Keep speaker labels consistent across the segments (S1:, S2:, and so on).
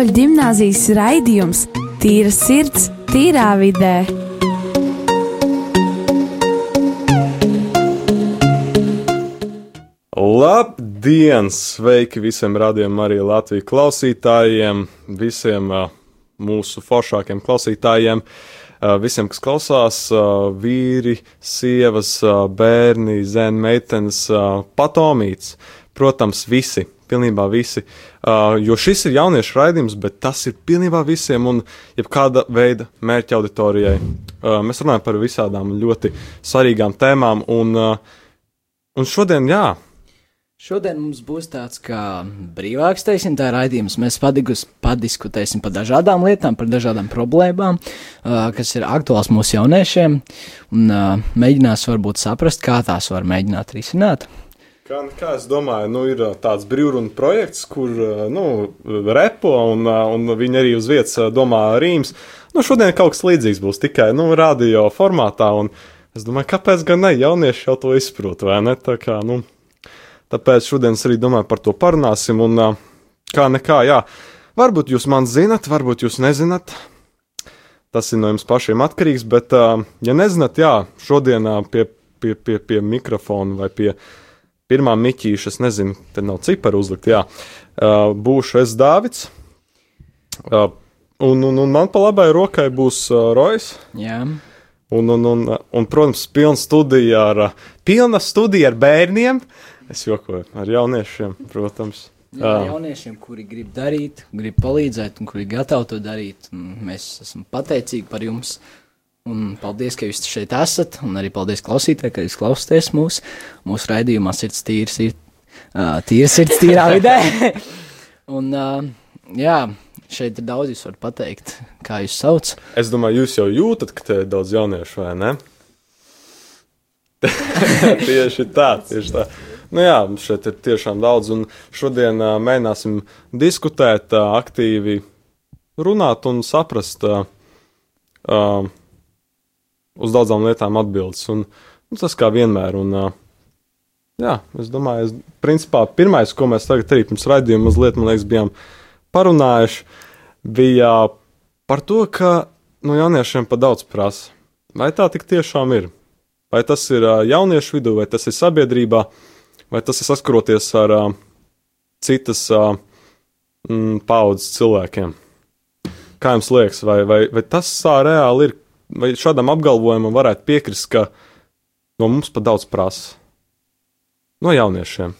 S1: Katoļu gimnāzijas raidījums Tīra sirds, tīrā vidē.
S2: Labdien! Sveiki visiem radījumam, arī Latvijas klausītājiem, visiem uh, mūsu foršākiem klausītājiem, uh, visiem, kas klausās, uh, vīri, sievas, bērni, zēni, meitenes, patomīts. Protams, visi, pilnībā visi. Uh, jo šis ir jauniešu raidījums, bet tas ir pilnībā visiem un jebkāda veida mērķa auditorijai. Uh, mēs runājam par visādām ļoti svarīgām tēmām, un, uh, un šodien, jā,
S3: Šodien mums būs tāds kā brīvāks, teiksim, tā raidījums. Mēs padigus, padiskutēsim par dažādām lietām, par dažādām problēmām, uh, kas ir aktuāls mūsu jauniešiem, un uh, mēģinās varbūt saprast, kā tās var mēģināt risināt.
S2: Kā, kā es domāju, nu, ir tāds brīvrunas projekts, kur nu, repo un, un viņi arī uz vietas domā rīms. Nu, šodien kaut kas līdzīgs būs tikai nu, radio formātā. Es domāju, kāpēc gan ne? Jaunieši jau to izprot, vai ne? Tā kā, nu, tāpēc šodien es arī domāju par to parunāsim. Un kā nekā, jā, varbūt jūs man zinat, varbūt jūs nezināt. Tas ir no jums pašiem atkarīgs, bet, ja nezināt, jā, šodien pie, pie, pie, pie mikrofona vai pie pirmā miķīša, es nezinu, te nav ciparu uzlikt, jā, uh, būšu es Dāvids. Uh, un, un, un man pa labai rokai būs uh, Rojas.
S3: Jā,
S2: Un, un, un, un, protams, pilna studija ar, uh, pilna studija ar bērniem. Es jokoju ar jauniešiem, protams.
S3: Jā,
S2: Ā.
S3: jauniešiem, kuri grib darīt, grib palīdzēt, un kuri gatavi to darīt. Mēs esam pateicīgi par jums. Un paldies, ka jūs šeit esat. Un arī paldies klausītājai, ka jūs klausāties mūsu, mūsu raidījumā. Sirds tīrs, ir uh, tīrs, sirds tīrā vidē. un, uh, jā, šeit ir daudz, jūs varat pateikt, kā jūs sauc.
S2: Es domāju, jūs jau jūtat, ka te ir daudz jauniešu, vai ne? tieši tā, tieši tā. Nu jā, šeit ir tiešām daudz, un šodien uh, mēģināsim diskutēt, uh, aktīvi runāt un saprast uh, uh, uz daudzām lietām atbildes. Un, nu, tas kā vienmēr. Un, uh, jā, es domāju, es, principā pirmais, ko mēs tagad arī pirms raidījuma mazliet, man liekas, bijām parunājuši, bija par to, ka no jauniešiem pa daudz prasa. Vai tā tik tiešām ir? Vai tas ir ā, jauniešu vidū, vai tas ir sabiedrībā, vai tas ir saskaroties ar ā, citas ā, mm, paudzes cilvēkiem? Kā jums liekas, vai, vai, vai tas tā reāli ir? Vai šādam apgalvojumam varētu piekrist, ka no mums pa daudz prasa? No jauniešiem.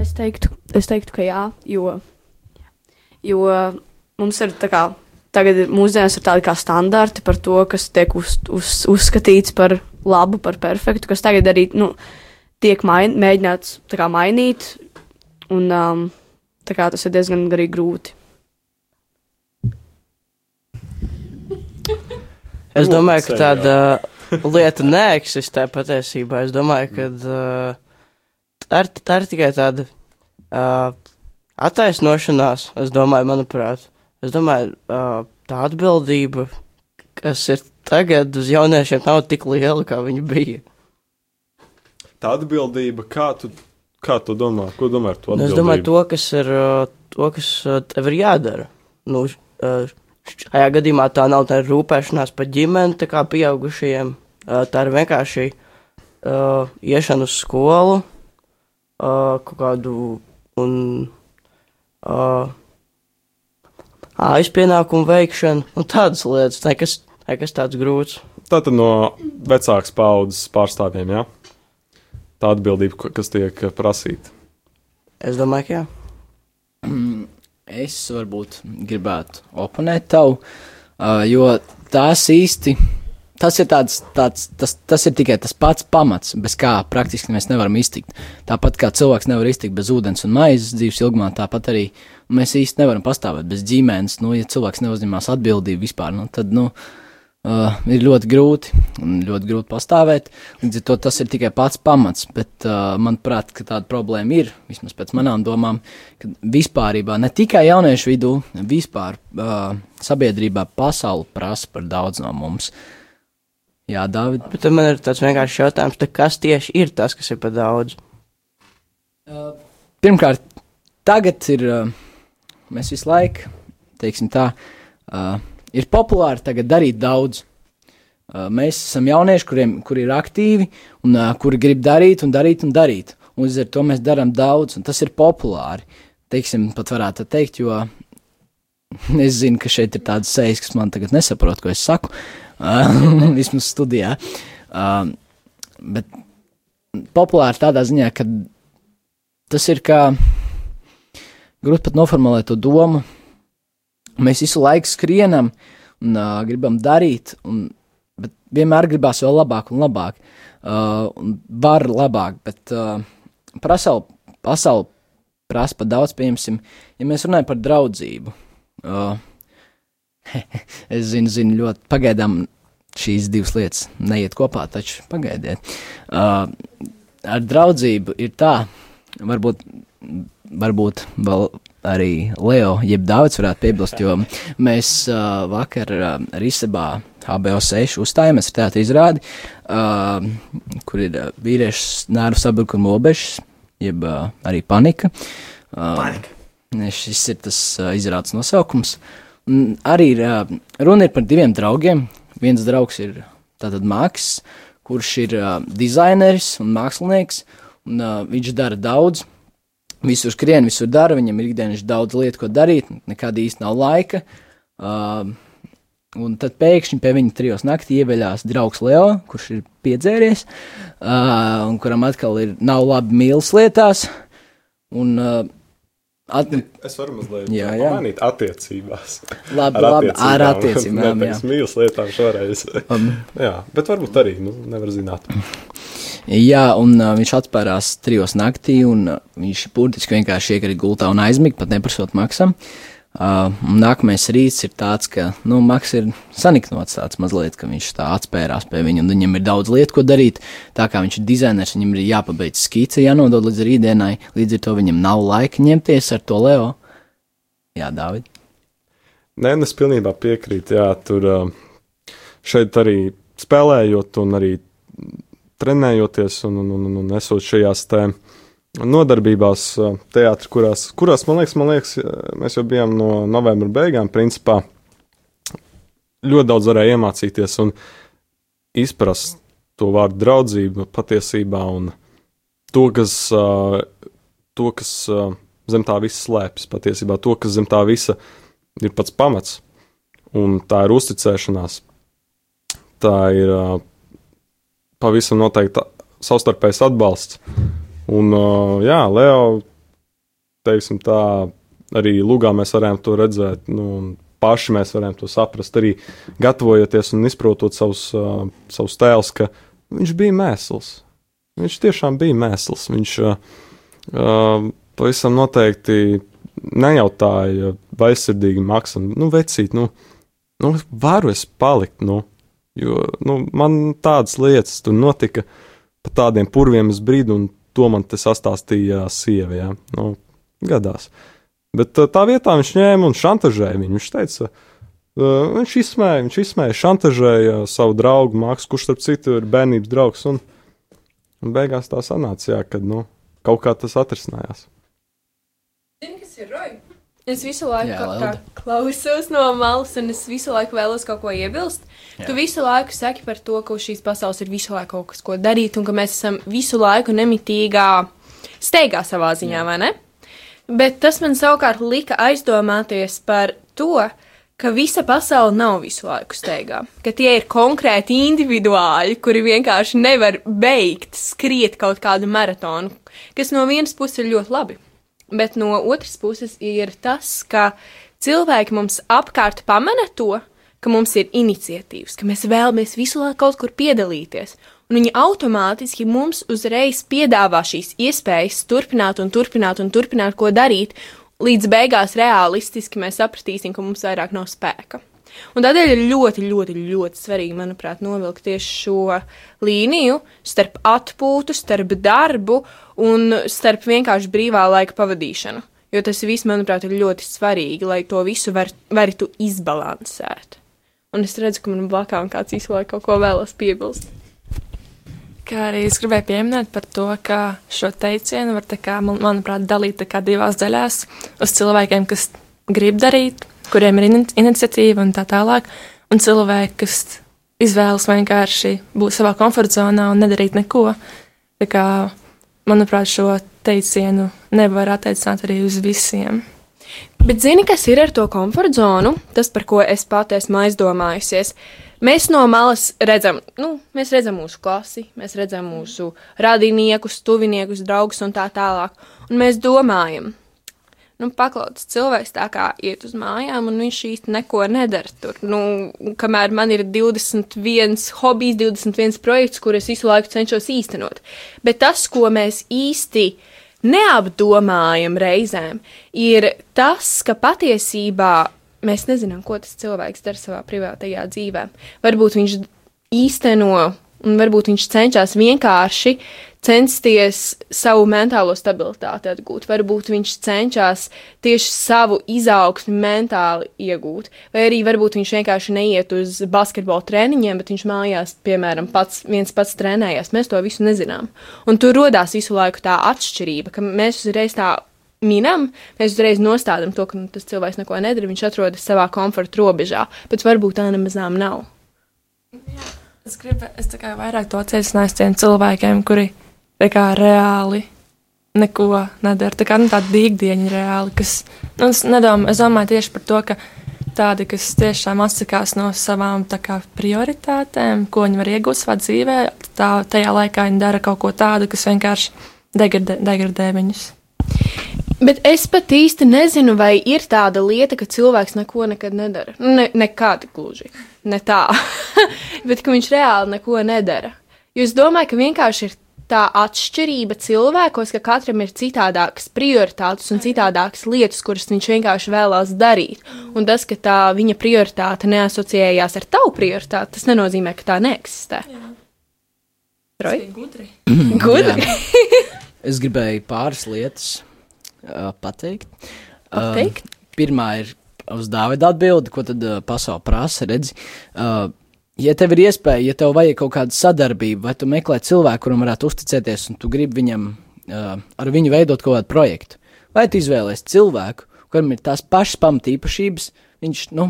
S4: Es teiktu, es teiktu, ka jā, jo, jo mums ir tā kā. Tagad mūsdienās ir tādi kā standarti par to, kas tiek uz, uz, uzskatīts par labu, par perfektu, kas tagad arī nu, tiek main, mēģināts kā mainīt. Un, um, kā tas ir diezgan grūti.
S5: Es domāju, ka tāda lieta neeksistē patiesībā. Es domāju, ka uh, tā, ir, tā ir tikai tāda uh, attaisnošanās, es domāju, manuprāt. Es domāju, uh, tā atbildība, kas ir tagad uz jauniešiem, nav tik liela, kā viņa bija.
S2: Tā atbildība, kā tu, kā tu domā? Ko domā ar to?
S5: Nu, es domāju, to, kas ir, to, kas tev ir jādara. Nu, uh, šajā gadījumā tā nav tā rūpēšanās par ģimeni, tā kā pieaugušajiem. Tā ir vienkārši uh, iešana uz skolu, uh, kaut kādu un uh, aizpienākumu veikšanu un tādas lietas. Nekas, nekas tāds grūts.
S2: Tā tad no vecākas paudzes pārstāvjiem, jā? Tā atbildība, kas tiek prasīta.
S5: Es domāju, ka jā.
S3: Es varbūt gribētu oponēt tev, uh, jo tās īsti. Tas ir, tāds, tāds, tas, tas ir tikai tas pats pamats, bez kā praktiski mēs nevaram iztikt. Tāpat kā cilvēks nevar iztikt bez ūdens un maizes dzīves ilgumā, tāpat arī mēs īsti nevaram pastāvēt bez ģimenes. Nu, ja cilvēks neuzņemās atbildību vispār, nu, tad nu, uh, ir ļoti grūti un ļoti grūti pastāvēt. Līdz ar to tas ir tikai pats pamats, bet uh, manuprāt, ka tāda problēma ir, vismaz pēc manām domām, ka vispārībā ne tikai jauniešu vidū, vispār uh, sabiedrībā pasauli prasa par daudz no mums. Jā, Dāvid.
S5: Bet man ir tāds vienkāršs jautājums, tad kas tieši ir tas, kas ir par daudz?
S3: Uh, pirmkārt, tagad ir, uh, mēs visu laiku, teiksim tā, uh, ir populāri tagad darīt daudz. Uh, mēs esam jaunieši, kuriem kuri ir aktīvi un uh, kuri grib darīt un darīt un darīt. Un līdz ar to mēs darām daudz, un tas ir populāri. Teiksim, pat varētu teikt, jo es zinu, ka šeit ir tādas sejas, kas man tagad nesaprot, ko es saku. Uh, vismaz studijā. Bet populāri tādā ziņā, ka tas ir kā grūti pat noformulēt to domu. Mēs visu laiku skrienam un uh, gribam darīt, un, bet vienmēr gribās vēl labāk un labāk. Uh, un var labāk, bet uh, pasauli, pasauli prasa par daudz, piemēram, ja mēs runājam par draudzību. Uh, es zinu, zinu, ļoti pagaidām šīs divas lietas neiet kopā, taču pagaidiet. Uh, ar draudzību ir tā, varbūt, varbūt vēl arī Leo, jeb Dārvids varētu piebilst, jo mēs uh, vakar uh, Risebā HBO6 uzstājāmies ar tādu izrādi, uh, kur ir uh, vīriešu nēru sabrukuma obešas, jeb uh, arī panika. Uh, panika. Šis ir tas uh, izrādes nosaukums. Un arī ir, uh, runa ir par diviem draugiem. Viens draugs ir tātad Maks, kurš ir uh, dizaineris un mākslinieks, un uh, viņš dara daudz visur skrien, visur dara, viņam ir ikdienas daudz lietu, ko darīt, nekad īsti nav laika. Uh, un tad pēkšņi pie viņa trijos naktī ieveļās draugs Leo, kurš ir piedzēries, uh, un kuram atkal ir nav labi mīlas lietās. Un, uh,
S2: At... Es varu mazliet
S3: jā, jā.
S2: pamanīt attiecībās.
S3: Labi, ar labi, attiecībām. ar attiecībām.
S2: Nevis mīlas lietām šoreiz. Um. jā, bet varbūt arī, nu, nevar zināt.
S3: Jā, un uh, viņš atspērās trijos naktī, un uh, viņš burtiski vienkārši iekrita gultā un aizmiga, pat neprasot maksam. Uh, nākamais rīts ir tāds, ka, nu, Maks ir saniknots tāds mazliet, ka viņš tā atspērās pie viņa, un viņam ir daudz lietu, ko darīt. Tā kā viņš ir dizainers, viņam ir jāpabeidz skice, jānodod līdz rītdienai, līdz ar to viņam nav laika ņemties ar to Leo. Jā, Dāvid.
S2: Nē, es pilnībā piekrītu, jā, tur šeit arī spēlējot un arī trenējoties un, un, un, un esot šajās tēmās nodarbībās, teātrī, kurās, kurās man, liekas, man liekas, mēs jau bijām no novembra beigām. Principā ļoti daudz varēja iemācīties un izprast to vārdu draudzību patiesībā un to, kas, to, kas zem tā visa slēpjas patiesībā, to, kas zem tā visa ir pats pamats. Un tā ir uzticēšanās. Tā ir pavisam noteikti savstarpējs atbalsts. Un, jā, Leo, teiksim tā, arī lugā mēs varējām to redzēt, nu, paši mēs varējām to saprast, arī gatavojoties un izprotot savus, uh, savus tēlus, ka viņš bija mēsls. Viņš tiešām bija mēsls. Viņš uh, pavisam noteikti nejautāja vaisirdīgi maksam, nu, vecīt, nu, nu, varu es palikt, nu, jo, nu, man tādas lietas tur notika pa tādiem purviem uz brīdi, un to man te sastāstīja sieva. Ja? Nu, gadās. Bet tā vietā viņš ņēma un šantažēja viņu. Viņš teica, viņš izsmēja, viņš izsmēja, šantažēja savu draugu Maksu, kurš, starp citu, ir bērnības draugs. Un, un beigās tā sanāca, jā, kad nu, kaut kā tas atrisinājās.
S6: Zini, kas ir roja? Es visu laiku Jā, tā, klausos no malas, un es visu laiku vēlos kaut ko iebilst. Jā. Tu visu laiku saki par to, ka šīs pasaules ir visu laiku kaut kas, ko darīt, un ka mēs esam visu laiku nemitīgā steigā savā ziņā, Jā. vai ne? Bet tas man savukārt lika aizdomāties par to, ka visa pasaule nav visu laiku steigā. Ka tie ir konkrēti individuāļi, kuri vienkārši nevar beigt skriet kaut kādu maratonu, kas no vienas puses ir ļoti labi bet no otras puses ir tas, ka cilvēki mums apkārt pamana to, ka mums ir iniciatīvas, ka mēs vēlamies visu laiku kaut kur piedalīties. Un viņi automātiski mums uzreiz piedāvā šīs iespējas turpināt un turpināt un turpināt, ko darīt, līdz beigās realistiski mēs sapratīsim, ka mums vairāk nav spēka. Un tādēļ ir ļoti, ļoti, ļoti svarīgi, manuprāt, novilkt tieši šo līniju starp atpūtu, starp darbu un starp vienkārši brīvā laika pavadīšanu. Jo tas viss, manuprāt, ir ļoti svarīgi, lai to visu var, varētu izbalansēt. Un es redzu, ka man blakām kāds laiku kaut ko vēlas piebilst.
S7: Kā arī es gribēju pieminēt par to, ka šo teicienu var, kā, man, manuprāt, dalīt divās daļās uz cilvēkiem, kas grib darīt, kuriem ir ini iniciatīva un tā tālāk, un cilvēki, kas izvēlas vienkārši būt savā komforta zonā un nedarīt neko. Tā kā, manuprāt, šo teicienu nevar attiecināt arī uz visiem.
S6: Bet zini, kas ir ar to komforta zonu? Tas, par ko es pati esmu aizdomājusies. Mēs no malas redzam, nu, mēs redzam mūsu klasi, mēs redzam mūsu radiniekus, tuviniekus, draugus un tā tālāk. Un mēs domājam, nu, paklauts cilvēks tā kā iet uz mājām, un viņš īsti neko nedara tur. Nu, kamēr man ir 21 hobijs, 21 projekts, kurus visu laiku cenšos īstenot. Bet tas, ko mēs īsti neapdomājam reizēm, ir tas, ka patiesībā mēs nezinām, ko tas cilvēks dara savā privātajā dzīvē. Varbūt viņš īsteno, un varbūt viņš cenšas vienkārši censties savu mentālo stabilitāti atgūt. Varbūt viņš cenšas tieši savu izaugsmi mentāli iegūt, vai arī varbūt viņš vienkārši neiet uz basketbola treniņiem, bet viņš mājās, piemēram, pats, viens pats trenējas. Mēs to visu nezinām. Un tur radās visu laiku tā atšķirība, ka mēs uzreiz tā minam, mēs uzreiz nostādām to, ka nu, tas cilvēks neko nedara, viņš atrodas savā komforta robežā, bet varbūt tā nemazām nav.
S7: Jā. Es gribu, es kā vairāk to ciesinās tiem cilvēkiem, kuri tā kā reāli neko nedara. Tā kā nu, tāda dīgdieņa reāli, kas, nu, es, nedomā, es domāju tieši par to, ka tādi, kas tiešām atsakās no savām kā, prioritātēm, ko viņi var iegūt savā dzīvē, tā, tajā laikā viņi dara kaut ko tādu, kas vienkārši degradē, degradē viņus.
S6: Bet es pat īsti nezinu, vai ir tāda lieta, ka cilvēks neko nekad nedara. Nu, ne, nekādi gluži. Ne tā. Bet ka viņš reāli neko nedara. Jo es domāju, ka vienkārši ir tā atšķirība cilvēkos, ka katram ir citādākas prioritātes un citādākas lietas, kuras viņš vienkārši vēlās darīt. Un tas, ka tā viņa prioritāte neasociējās ar tavu prioritāti, tas nenozīmē, ka tā neeksistē.
S7: Gudri.
S6: Gudri.
S3: es gribēju pāris lietas uh, pateikt.
S6: Pateikt?
S3: Uh, pirmā ir uz Dāvida atbildi, ko tad uh, pasaule prasa. Redzi, uh, ja tev ir iespēja, ja tev vajag kaut kādu sadarbību, vai tu meklē cilvēku, kuram varētu uzticēties, un tu gribi viņam uh, ar viņu veidot kaut kādu projektu, vai tu izvēlēsies cilvēku, kuram ir tās pašas pamatīpašības, viņš, nu,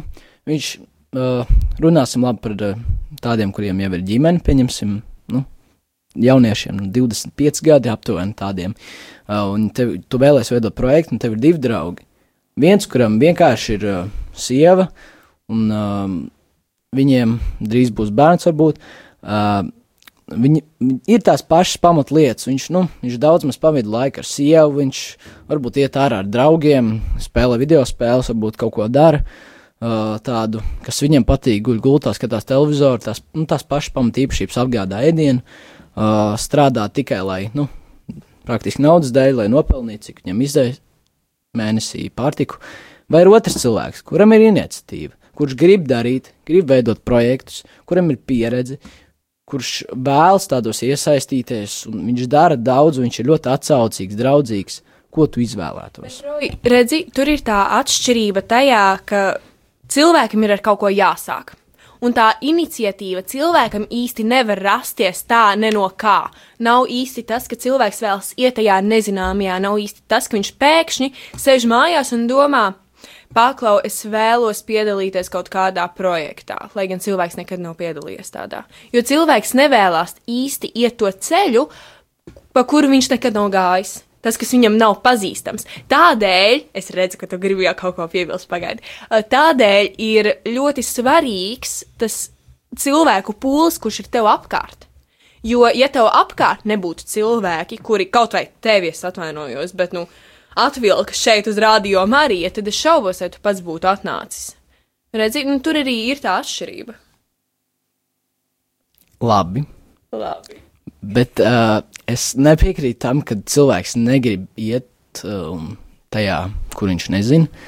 S3: viņš uh, runāsim labi par uh, tādiem, kuriem jau ir ģimene, pieņemsim, nu, jauniešiem, nu, 25 gadi aptuveni tādiem, uh, un tev, tu vēlēsies veidot projektu, un tev ir divi draugi. Viens, kuram vienkārši ir uh, sieva, un uh, viņiem drīz būs bērns, varbūt. Uh, Viņi, ir tās pašas pamatlietas. Viņš, nu, viņš daudz maz pavadīja laiku ar sievu, viņš varbūt iet ārā ar draugiem, spēlē video spēles, varbūt kaut ko dara. Uh, tādu, kas viņiem patīk, guļ gultā, skatās televizoru, tās, nu, tās pašas pamatīpašības apgādā ēdienu, uh, strādā tikai, lai, nu, praktiski naudas dēļ, lai nopelnītu, cik viņam izdevās mēnesī pārtiku. Vai ir otrs cilvēks, kuram ir iniciatīva, kurš grib darīt, grib veidot projektus, kuram ir pieredze, kurš vēlas tādos iesaistīties, un viņš dara daudz, viņš ir ļoti atsaucīgs, draudzīgs. Ko tu izvēlētos?
S6: Redzi, tur ir tā atšķirība tajā, ka cilvēkam ir ar kaut ko jāsāk. Un tā iniciatīva cilvēkam īsti nevar rasties tā ne no kā. Nav īsti tas, ka cilvēks vēlas iet tajā nezināmajā, nav īsti tas, ka viņš pēkšņi sēž mājās un domā, paklau, es vēlos piedalīties kaut kādā projektā, lai gan cilvēks nekad nav piedalījies tādā. Jo cilvēks nevēlas īsti iet to ceļu, pa kuru viņš nekad nav gājis. Tas, kas viņam nav pazīstams. Tādēļ, es redzu, ka tu gribi jau kaut ko piebilst, pagaidi. Tādēļ ir ļoti svarīgs tas cilvēku pūlis, kurš ir tev apkārt. Jo, ja tev apkārt nebūtu cilvēki, kuri kaut vai tevi es atvainojos, bet, nu, uh, atvilka šeit uz radio Mariju, tad es šaubos, vai tu pats būtu atnācis. Redzi, nu, tur arī ir tā atšķirība.
S3: Labi.
S6: Labi.
S3: Bet uh, es nepiekrītu tam, ka cilvēks negrib iet uh, tajā, kur viņš nezina.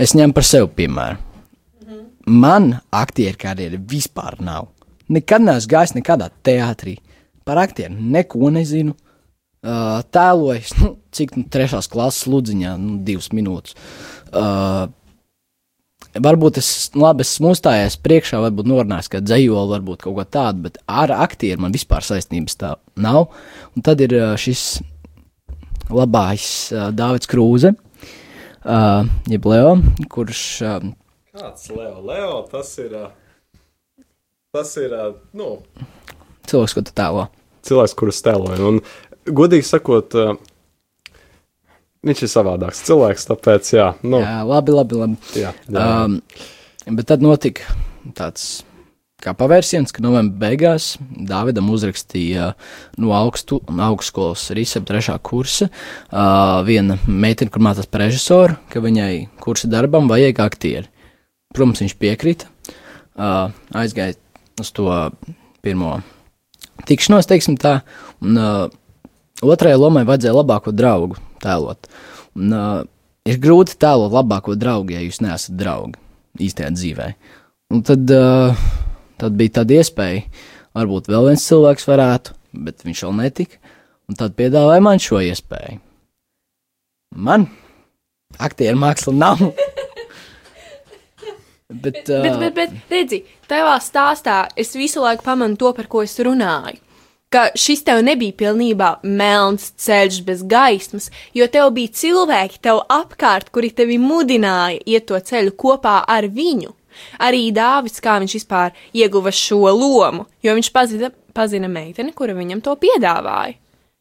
S3: Es ņemu par sevi piemēru. -hmm. Man aktieru karjeras vispār nav. Nekad neesmu gājis nekādā teātrī. Par aktieru neko nezinu. Uh, uh, tēlojis, nu, cik nu, trešās klases ludziņā, nu, divas minūtes. Uh, Varbūt es, nu, labi, esmu uzstājies priekšā, varbūt norunājis, ka dzējoli, varbūt kaut ko tādu, bet ar aktieru man vispār saistības tā nav. Un tad ir uh, šis labais uh, Dāvids Krūze. uh, jeb Leo, kurš uh,
S2: Kāds Leo? Leo, tas ir. ā, Tas ir. ā, Nu,
S3: cilvēks, ko tu tēlo.
S2: cilvēks, kurus tēloju. Un, godīgi sakot, ā, viņš ir savādāks cilvēks, tāpēc, jā, nu,
S3: jā, labi, labi, labi.
S2: jā, jā.
S3: Um, bet tad notika tāds kā pavērsiens, ka novembra beigās Dāvidam uzrakstīja no augstu, augstskolas Rīsab trešā kursa uh, viena meitene, kur mācās par režisoru, ka viņai kursa darbam vajag aktieri. Protams, viņš piekrita, uh, aizgāja uz to pirmo tikšanos, teiksim tā, un uh, otrajai lomai vajadzēja labāko draugu tēlot. Un, uh, ir grūti tēlot labāko draugu, ja jūs neesat draugi īstajā dzīvē. Un tad, uh, tad bija tāda iespēja, varbūt vēl viens cilvēks varētu, bet viņš vēl netika. Un tad piedāvāja man šo iespēju. Man aktieru māksla nav. bet, uh,
S6: Bet, bet, bet redzi, tavā stāstā es visu laiku pamanu to, par ko es runāju. Ka šis tev nebija pilnībā melns ceļš bez gaismas, jo tev bija cilvēki tev apkārt, kuri tevi mudināja iet to ceļu kopā ar viņu. Arī Dāvids, kā viņš vispār ieguva šo lomu, jo viņš pazina, pazina meiteni, kura viņam to piedāvāja.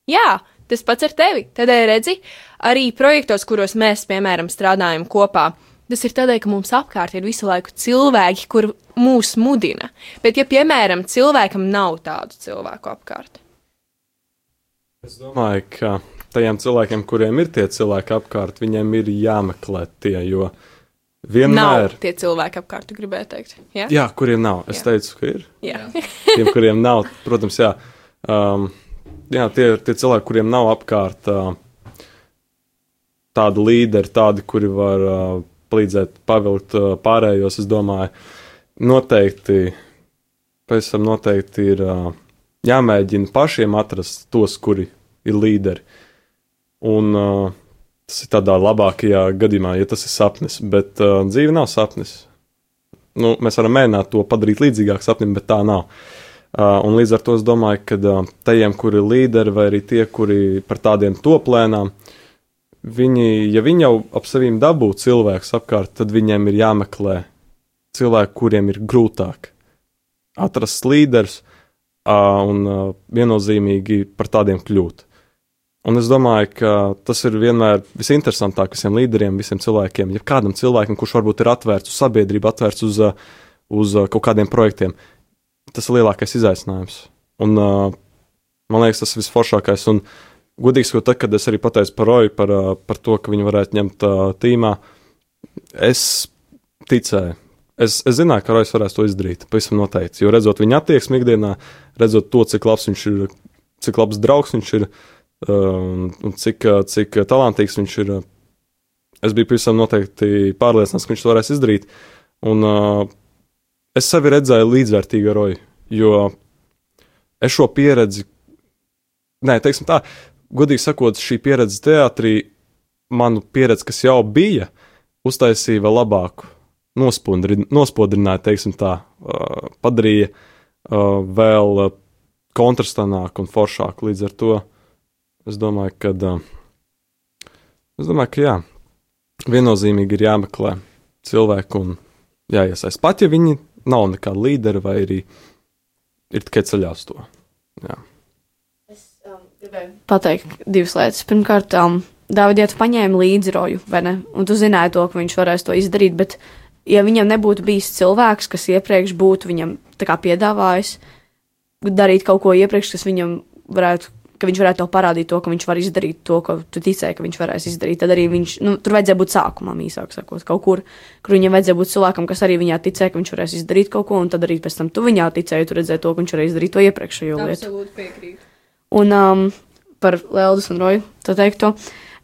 S6: Jā, tas pats ar tevi. Tādēļ redzi, arī projektos, kuros mēs, piemēram, strādājam kopā, Tas ir tādēļ, ka mums apkārt ir visu laiku cilvēki, kur mūs mudina. Bet, ja, piemēram, cilvēkam nav tādu cilvēku apkārt,
S2: Es domāju, ka tajiem cilvēkiem, kuriem ir tie cilvēki apkārt, viņiem ir jāmeklē tie, jo vienmēr.
S6: nav tie cilvēki apkārt, tu gribēji teikt. Ja?
S2: Jā, kuriem nav. Es
S6: Jā.
S2: teicu, ka ir.
S6: Jā.
S2: Tiem, kuriem nav, protams, jā. Um, jā, tie ir tie cilvēki, kuriem nav apkārt uh, tādi līderi, tādi, kuri var uh, palīdzēt pavilkt uh, pārējos. Es domāju, noteikti, pēc tam noteikti ir uh, jāmēģina pašiem atrast tos, kuri ir līderi. Un uh, tas ir tādā labākajā gadījumā, ja tas ir sapnis, bet uh, dzīve nav sapnis. Nu, mēs varam mēģināt to padarīt līdzīgāku sapnim, bet tā nav. Uh, un līdz ar to es domāju, ka uh, tajiem, kuri ir līderi, vai arī tie, kuri par tādiem toplēnām, viņi, ja viņi jau ap sevi dabū cilvēkus apkārt, tad viņiem ir jāmeklē cilvēki, kuriem ir grūtāk atrast līderus uh, un uh, viennozīmīgi par tādiem kļūt. Un es domāju, ka tas ir vienmēr visinteresantākais visiem līderiem, visiem cilvēkiem. Ja kādam cilvēkam, kurš varbūt ir atvērts uz sabiedrību, atvērts uz, uz kaut kādiem projektiem, tas ir lielākais izaicinājums. Un, uh, man liekas, tas ir visforšākais. Un, godīgi sakot, tad, kad es arī pateicu par Roju, par, uh, par to, ka viņu varētu ņemt uh, tīmā, es ticēju. Es, es zināju, ka Rojas varēs to izdarīt. Pavisam noteikti. Jo redzot viņa attieksmi ikdienā, redzot to, cik labs viņš ir, cik labs draugs viņš ir un cik, uh, cik talantīgs viņš ir, uh, es biju pavisam noteikti pārliecināts, ka viņš to varēs izdarīt. Un uh, es sevi redzēju līdzvērtīgi ar Roju, jo es šo pieredzi, nē, teiksim tā, godīgi sakot, šī pieredze teātrī, manu pieredzi, kas jau bija, uztaisīja vēl labāku, nospodri- nospodrināja, teiksim tā, padarīja vēl uh, kontrastanāk un foršāk. Līdz ar to es domāju, ka, es domāju, ka jā, viennozīmīgi ir jāmeklē cilvēku un jāiesaist. Pat ja viņi nav nekādi līderi vai arī ir tikai ceļā uz to. Jā.
S4: Pateikt divas lietas. Pirmkārt, um, Dāvid, ja tu paņēmi līdzi roju, vai ne? Un tu zināji to, ka viņš varēs to izdarīt, bet, ja viņam nebūtu bijis cilvēks, kas iepriekš būtu viņam tā kā piedāvājis darīt kaut ko iepriekš, kas viņam varētu, ka viņš varētu parādīt to, ka viņš var izdarīt to, ko tu ticēji, ka viņš varēs izdarīt, tad arī viņš, nu, tur vajadzēja būt sākumam, īsāk sakot, kaut kur, kur viņam vajadzēja būt cilvēkam, kas arī viņā ticēja, ka viņš varēs izdarīt kaut ko, un tad arī pēc tam tu viņā ticēji, tu redzēji to, ka viņš varēja izdarīt to iepriekšējo lietu.
S6: Absolūti piekrītu.
S4: Un um, par Lēldas un Roju to teikto,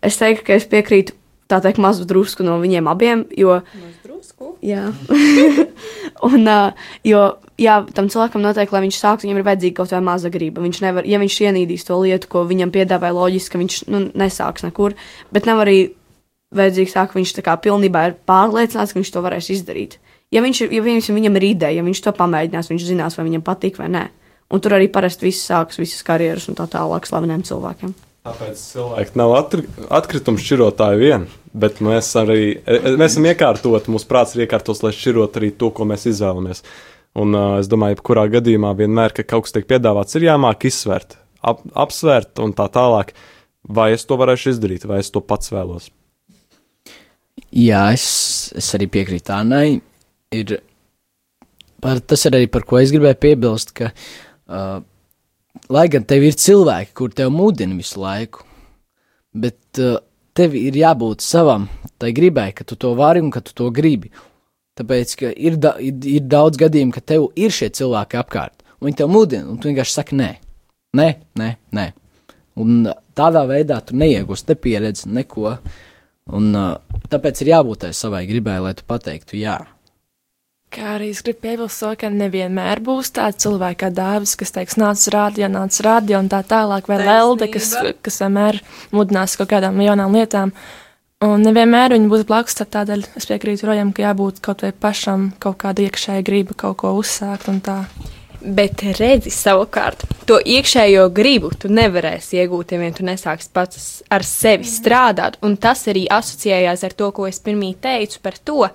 S4: es teiktu, ka es piekrītu tā teikt mazu drusku no viņiem abiem, jo.
S6: Drusku.
S4: Jā. un, uh, jo, jā, tam cilvēkam noteikti, lai viņš sāktu, viņam ir vajadzīga kaut kāda maza griba. Viņš nevar, ja viņš ienīdīs to lietu, ko viņam piedāvāja loģiski, ka viņš nu, nesāks nekur, bet nav arī vajadzīgs tā, ka viņš tā kā pilnībā ir pārliecināts, ka viņš to varēs izdarīt. Ja, viņš, ja viņš, viņam ir ideja, ja viņš to pamēģinās, viņš zinās, vai viņam patīk vai nē. Un tur arī parasti viss sākas, visas karjeras un tā tālāk slaveniem cilvēkiem.
S2: Tāpēc cilvēki nav atri, atkritumu šķirotāji vien, bet mēs arī e, e, mēs esam iekārtoti, mūsu prāts ir iekārtots, lai šķirot arī to, ko mēs izvēlamies. Un uh, es domāju, ka kurā gadījumā vienmēr, kad kaut kas tiek piedāvāts, ir jāmāk izsvērt, ap, apsvērt un tā tālāk, vai es to varēšu izdarīt, vai es to pats vēlos.
S3: Jā, es, es arī piekrītu Annai. Ir, par, tas ir arī par ko es gribēju piebilst, ka, uh, lai gan tev ir cilvēki, kur tev mudina visu laiku, bet uh, tev ir jābūt savam, tai gribai, ka tu to vari un ka tu to gribi. Tāpēc, ir, da, ir, ir daudz gadījumu, ka tev ir šie cilvēki apkārt, un viņi tev mudina, un tu vienkārši saki nē, nē, nē, nē. Un tādā veidā tu neiegūsi ne pieredzi, neko. Un, uh, tāpēc ir jābūt tai savai gribai, lai tu pateiktu jā.
S7: Kā arī es gribu piebilst to, ka nevienmēr būs tāds cilvēks kā dāvis, kas teiks, nāc uz rādio, nāc uz rādio un tā tālāk, vai lelde, kas, kas vienmēr mudinās kaut kādām jaunām lietām. Un nevienmēr viņi būs blakus, tad tādēļ es piekrītu Rojam, ka jābūt kaut vai pašam kaut kāda iekšēja griba kaut ko uzsākt un tā.
S6: Bet redzi, savukārt, to iekšējo gribu tu nevarēsi iegūt, ja vien tu nesāksi pats ar sevi strādāt. Un tas arī asociējās ar to, ko es pirmie teicu par to,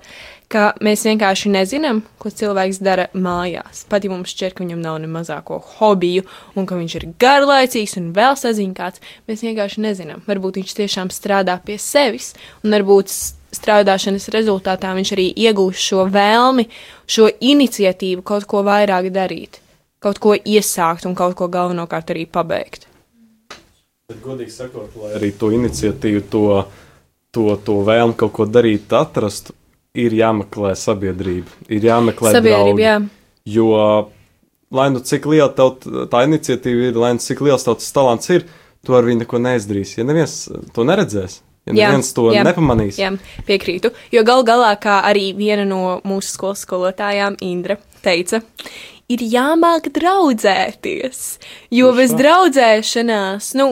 S6: ka mēs vienkārši nezinām, ko cilvēks dara mājās. Pat ja mums šķiet, ka viņam nav ne mazāko hobiju, un ka viņš ir garlaicīgs un vēl saziņkārts, mēs vienkārši nezinām. Varbūt viņš tiešām strādā pie sevis, un varbūt strādāšanas rezultātā viņš arī iegūst šo vēlmi, šo iniciatīvu kaut ko vairāk darīt, kaut ko iesākt un kaut ko galvenokārt arī pabeigt.
S2: Bet, godīgi sakot, lai arī to iniciatīvu, to, to, to vēlmi kaut ko darīt, atrast, ir jāmeklē sabiedrība, ir jāmeklē
S6: sabiedrība.
S2: Draugi,
S6: Jā.
S2: jo, lai nu cik liela tev tā iniciatīva ir, lai nu cik liels tev tas talants ir, tu ar viņu neko neizdarīsi. Ja neviens to neredzēs, Ja
S6: Jā,
S2: neviens to
S6: jā.
S2: nepamanīs.
S6: Jā, piekrītu. Jo gal galā, kā arī viena no mūsu skolas skolotājām, Indra, teica, ir jāmāk draudzēties. Jo bez draudzēšanās, nu,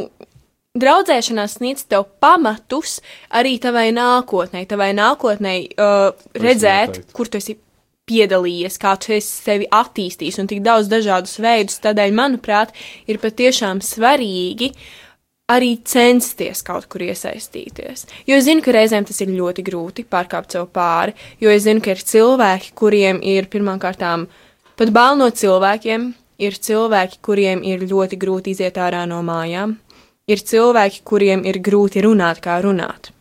S6: draudzēšanās sniedz tev pamatus arī tavai nākotnē, tavai nākotnē uh, redzēt, kur tu esi piedalījies, kā tu esi sevi attīstījis. Un tik daudz dažādus veidus. Tādēļ, manuprāt, ir patiešām svarīgi arī censties kaut kur iesaistīties. Jo es zinu, ka reizēm tas ir ļoti grūti pārkāpt sev pāri, jo es zinu, ka ir cilvēki, kuriem ir pirmkārtām pat bail no cilvēkiem, ir cilvēki, kuriem ir ļoti grūti iziet ārā no mājām, ir cilvēki, kuriem ir grūti runāt, kā runāt.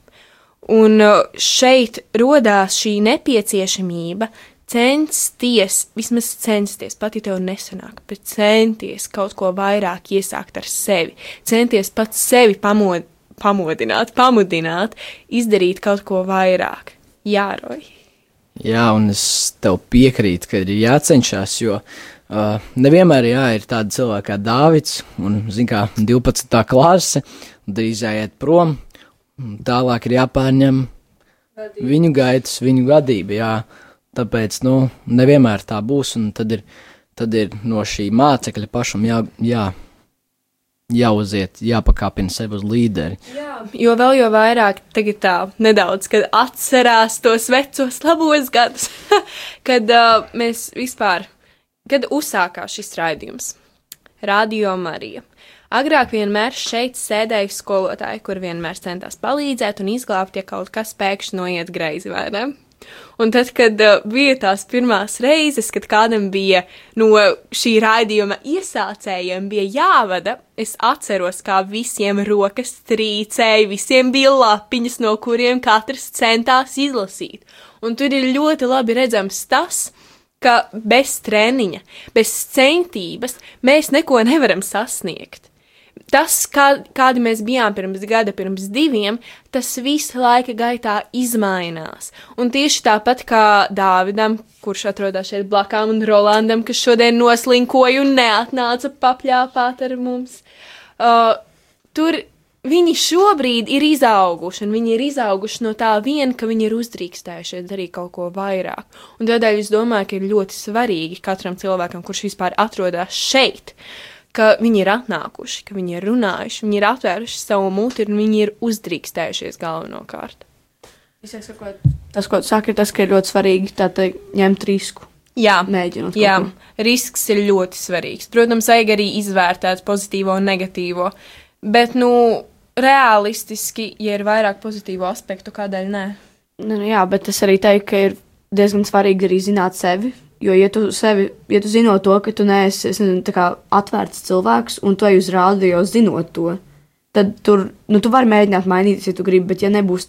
S6: Un uh, šeit rodās šī nepieciešamība censties, vismaz censties, pat ja tev nesanāk, bet centies kaut ko vairāk iesākt ar sevi, centies pats sevi pamod, pamodināt, pamudināt, izdarīt kaut ko vairāk. Jāroj.
S3: Jā, un es tev piekrītu, ka ir jācenšas, jo uh, nevienmēr jā, ir tāda cilvēka kā Dāvids, un, kā, 12. klase, drīz jāiet prom, un tālāk ir jāpārņem vadība. viņu gaitas, viņu vadība, jā. Tāpēc, nu, nevienmēr tā būs, un tad ir, tad ir no šī mācekļa pašam jā, jā, jāuziet, jāpakāpina sev uz līderi.
S6: Jā, jo vēl jau vairāk tagad tā nedaudz, kad atcerās tos vecos labos gadus, kad uh, mēs vispār, kad uzsākās šis raidījums. Radio Marija. Agrāk vienmēr šeit sēdēja skolotāji, kur vienmēr centās palīdzēt un izglābt, ja kaut kas pēkšņi noiet greizi, vai ne? Un tad, kad uh, bija tās pirmās reizes, kad kādam bija no šī raidījuma iesācējiem bija jāvada, es atceros, kā visiem rokas trīcēja, visiem bija lapiņas, no kuriem katrs centās izlasīt. Un tur ir ļoti labi redzams tas, ka bez treniņa, bez centības mēs neko nevaram sasniegt tas, kā, kādi mēs bijām pirms gada, pirms diviem, tas visu laika gaitā izmainās. Un tieši tāpat kā Dāvidam, kurš atrodas šeit blakām, un Rolandam, kas šodien noslinkoja un neatnāca papļāpāt ar mums, uh, tur viņi šobrīd ir izauguši, un viņi ir izauguši no tā vien, ka viņi ir uzdrīkstējušies darīt kaut ko vairāk. Un tādēļ es domāju, ka ir ļoti svarīgi katram cilvēkam, kurš vispār atrodas šeit, ka viņi ir atnākuši, ka viņi ir runājuši, viņi ir atvēruši savu muti un viņi ir uzdrīkstējušies galvenokārt.
S4: Sakot, tas, ko tu saki, ir tas, ka ir ļoti svarīgi tātad, ņemt risku.
S6: Jā,
S4: Mēģinot
S6: jā risks ir ļoti svarīgs. Protams, vajag arī izvērtēt pozitīvo un negatīvo, Bet, nu, realistiski, ja ir vairāk pozitīvu aspektu, kādēļ nē?
S4: Nu, nu, jā, bet es arī teiktu, ka ir diezgan svarīgi arī zināt sevi. Jo, ja tu, sevi, ja tu zinot to, ka tu neesi es nezinu, kā atvērts cilvēks, un ej uz rādio jau zinot to, tad tur, nu, tu vari mēģināt mainīties, ja tu gribi, bet ja nebūs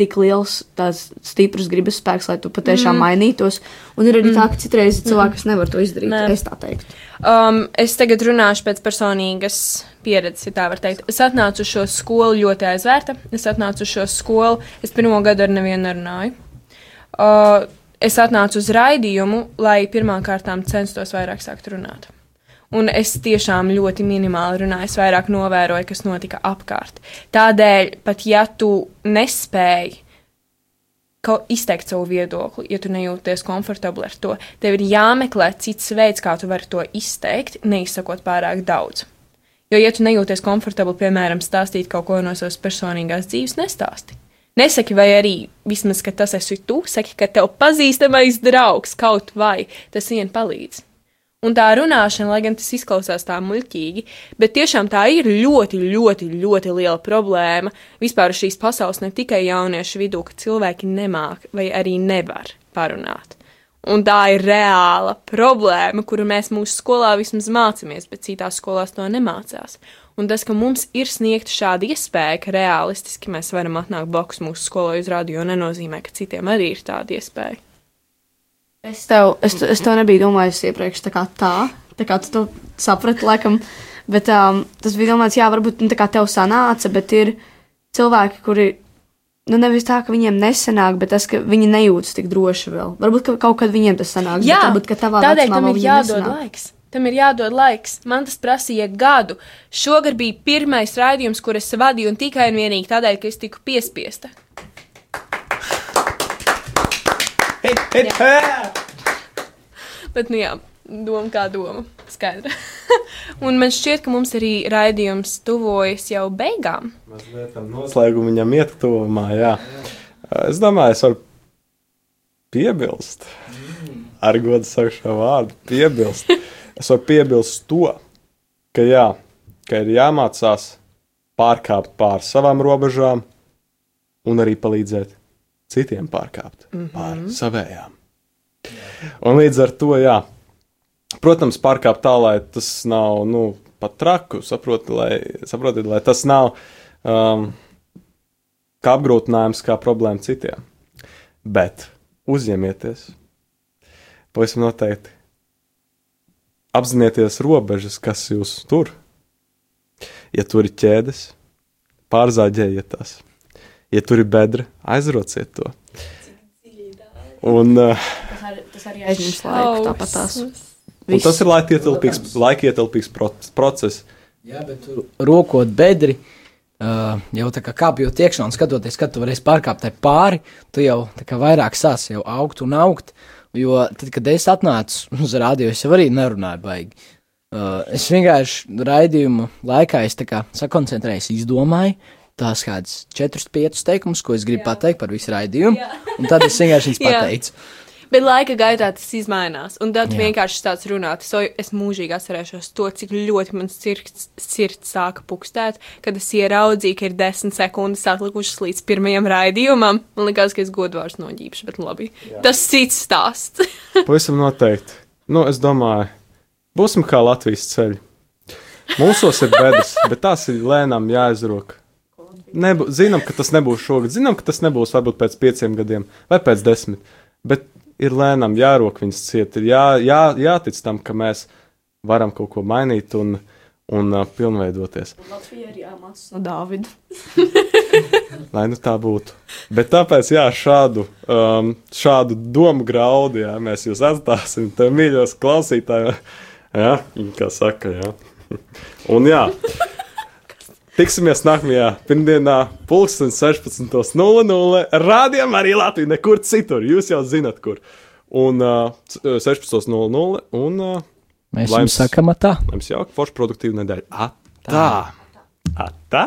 S4: tik liels, tāds stiprs gribas spēks, lai tu patiešām mm. mainītos. Un ir arī mm. tā, ka citreiz ir cilvēki, kas nevar to izdarīt.
S6: Nē.
S4: Es tā teiktu.
S6: Um, es tagad runāšu pēc personīgas pieredzes, ja tā var teikt. Es atnācu uz šo skolu ļoti aizvērta. Es atnācu uz šo skolu, es pirmo gadu ar nevienu nerunāju. Uh, es atnācu uz raidījumu, lai pirmām kārtām censtos vairāk sākt runāt. Un es tiešām ļoti minimāli runāju, es vairāk novēroju, kas notika apkārt. Tādēļ, pat ja tu nespēji izteikt savu viedokli, ja tu nejūties komfortabli ar to, tev ir jāmeklē cits veids, kā tu vari to izteikt, neizsakot pārāk daudz. Jo, ja tu nejūties komfortabli, piemēram, stāstīt kaut ko no savas personīgās dzīves, nestāsti. Nesaki, vai arī vismaz, ka tas esi tu, saki, ka tev pazīstamais draugs kaut vai tas vien palīdz. Un tā runāšana, lai gan tas izklausās tā muļķīgi, bet tiešām tā ir ļoti, ļoti, ļoti liela problēma vispār šīs pasaules, ne tikai jauniešu vidū, ka cilvēki nemāk vai arī nevar parunāt. Un tā ir reāla problēma, kuru mēs mūsu skolā vismaz mācāmies, bet citās skolās to nemācās. Un tas, ka mums ir sniegta šāda iespēja, ka realistiski mēs varam atnākt blakus mūsu skolai uz rādio, nenozīmē, ka citiem arī ir tāda iespēja.
S4: Es tev, es, es tev nebiju domājis iepriekš tā kā tā, tā kā tu to saprati, laikam. Bet um, tas bija domāts, jā, varbūt nu, tā kā tev sanāca, bet ir cilvēki, kuri, nu, nevis tā, ka viņiem nesanāk, bet tas, ka viņi nejūtas tik droši vēl. Varbūt ka kaut kad viņiem tas sanāks.
S6: Jā,
S4: varbūt, ka tavā
S6: tādēļ tam ir jādod
S4: nesanāk.
S6: laiks. Tam ir jādod laiks. Man tas prasīja gadu. Šogad bija pirmais raidījums, kur es vadīju, un tikai un vienīgi tādēļ, ka es tiku piespiesta. Bet, nu jā, doma kā doma. Skaidra. un man šķiet, ka mums arī raidījums tuvojas jau beigām.
S2: Mazliet tam noslēgumam viņam iet tuvumā, jā. Es domāju, es varu piebilst. Ar godu saku šo vārdu. Piebilst. Es varu piebilst to, ka jā, ka ir jāmācās pārkāpt pāri savām robežām un arī palīdzēt citiem pārkāpt mm -hmm. pāri savējām. Un līdz ar to, jā, protams, pārkāpt tā, lai tas nav, nu, pat traku, saproti, lai, saproti, lai tas nav um, kā apgrūtinājums, kā problēma citiem. Bet uzņemieties, pavisam noteikti apzināties robežas, kas jūs tur. Ja tur ir ķēdes, pārzāģējiet tās. Ja tur ir bedra, aizrociet to. Un, uh,
S4: Tas arī, tas arī aizņems laiku, tāpat tās.
S2: un tas ir laikietilpīgs, laikietilpīgs proc- process.
S3: Jā, bet tur rokot bedri, uh, jau tā kā kāpjot iekšā un skatoties, kad tu varēsi pārkāpt pāri, tu jau tā kā vairāk sāc jau augt un augt. Jo tad, kad es atnācu uz rādio, es jau arī nerunāju baigi. Uh, es vienkārši raidījumu laikā es tā kā sakoncentrējos, izdomāju tās kādas četrus, piecus teikumus, ko es gribu Jā. pateikt par visu raidījumu, un tad es vienkārši viņus
S6: Jā.
S3: pateicu.
S6: Bet laika gaitā tas mainās. Un tad
S3: Jā.
S6: vienkārši tāds runāt. So, es mūžīgi atcerēšos to, cik ļoti man sirds, sirds sāka pukstēt, kad es ieraudzīju, ka ir desmit sekundes atlikušas līdz pirmajam raidījumam. Man liekas, ka es godvārds noģīpšu, bet labi. Jā. Tas cits stāsts.
S2: Pavisam noteikti. Nu, es domāju, būsim kā Latvijas ceļi. Mūsos ir bedres, bet tās ir lēnām jāizrok. Nebū, zinām, ka tas nebūs šogad, zinām, ka tas nebūs varbūt pēc pieciem gadiem vai pēc desmit. Bet ir lēnām jārok viņas ciet, ir jā, jā, jātic tam, ka mēs varam kaut ko mainīt un, un uh, pilnveidoties.
S4: Latvija ir jāmācās no Dāvida.
S2: Lai nu tā būtu. Bet tāpēc, jā, šādu, um, šādu domu graudu, jā, mēs jūs atstāsim, te mīļos klausītāji, jā, kā saka, jā. Un jā, tiksimies nākamajā pirmdienā, pulksten 16.00. Rādījām arī Latviju, nekur citur, jūs jau zinat, kur. Un uh, 16.00 un uh,
S3: Mēs
S2: Lai jums
S3: sakām, tā.
S2: jums jauka, forša produktīva nedēļa. Atā! Atā!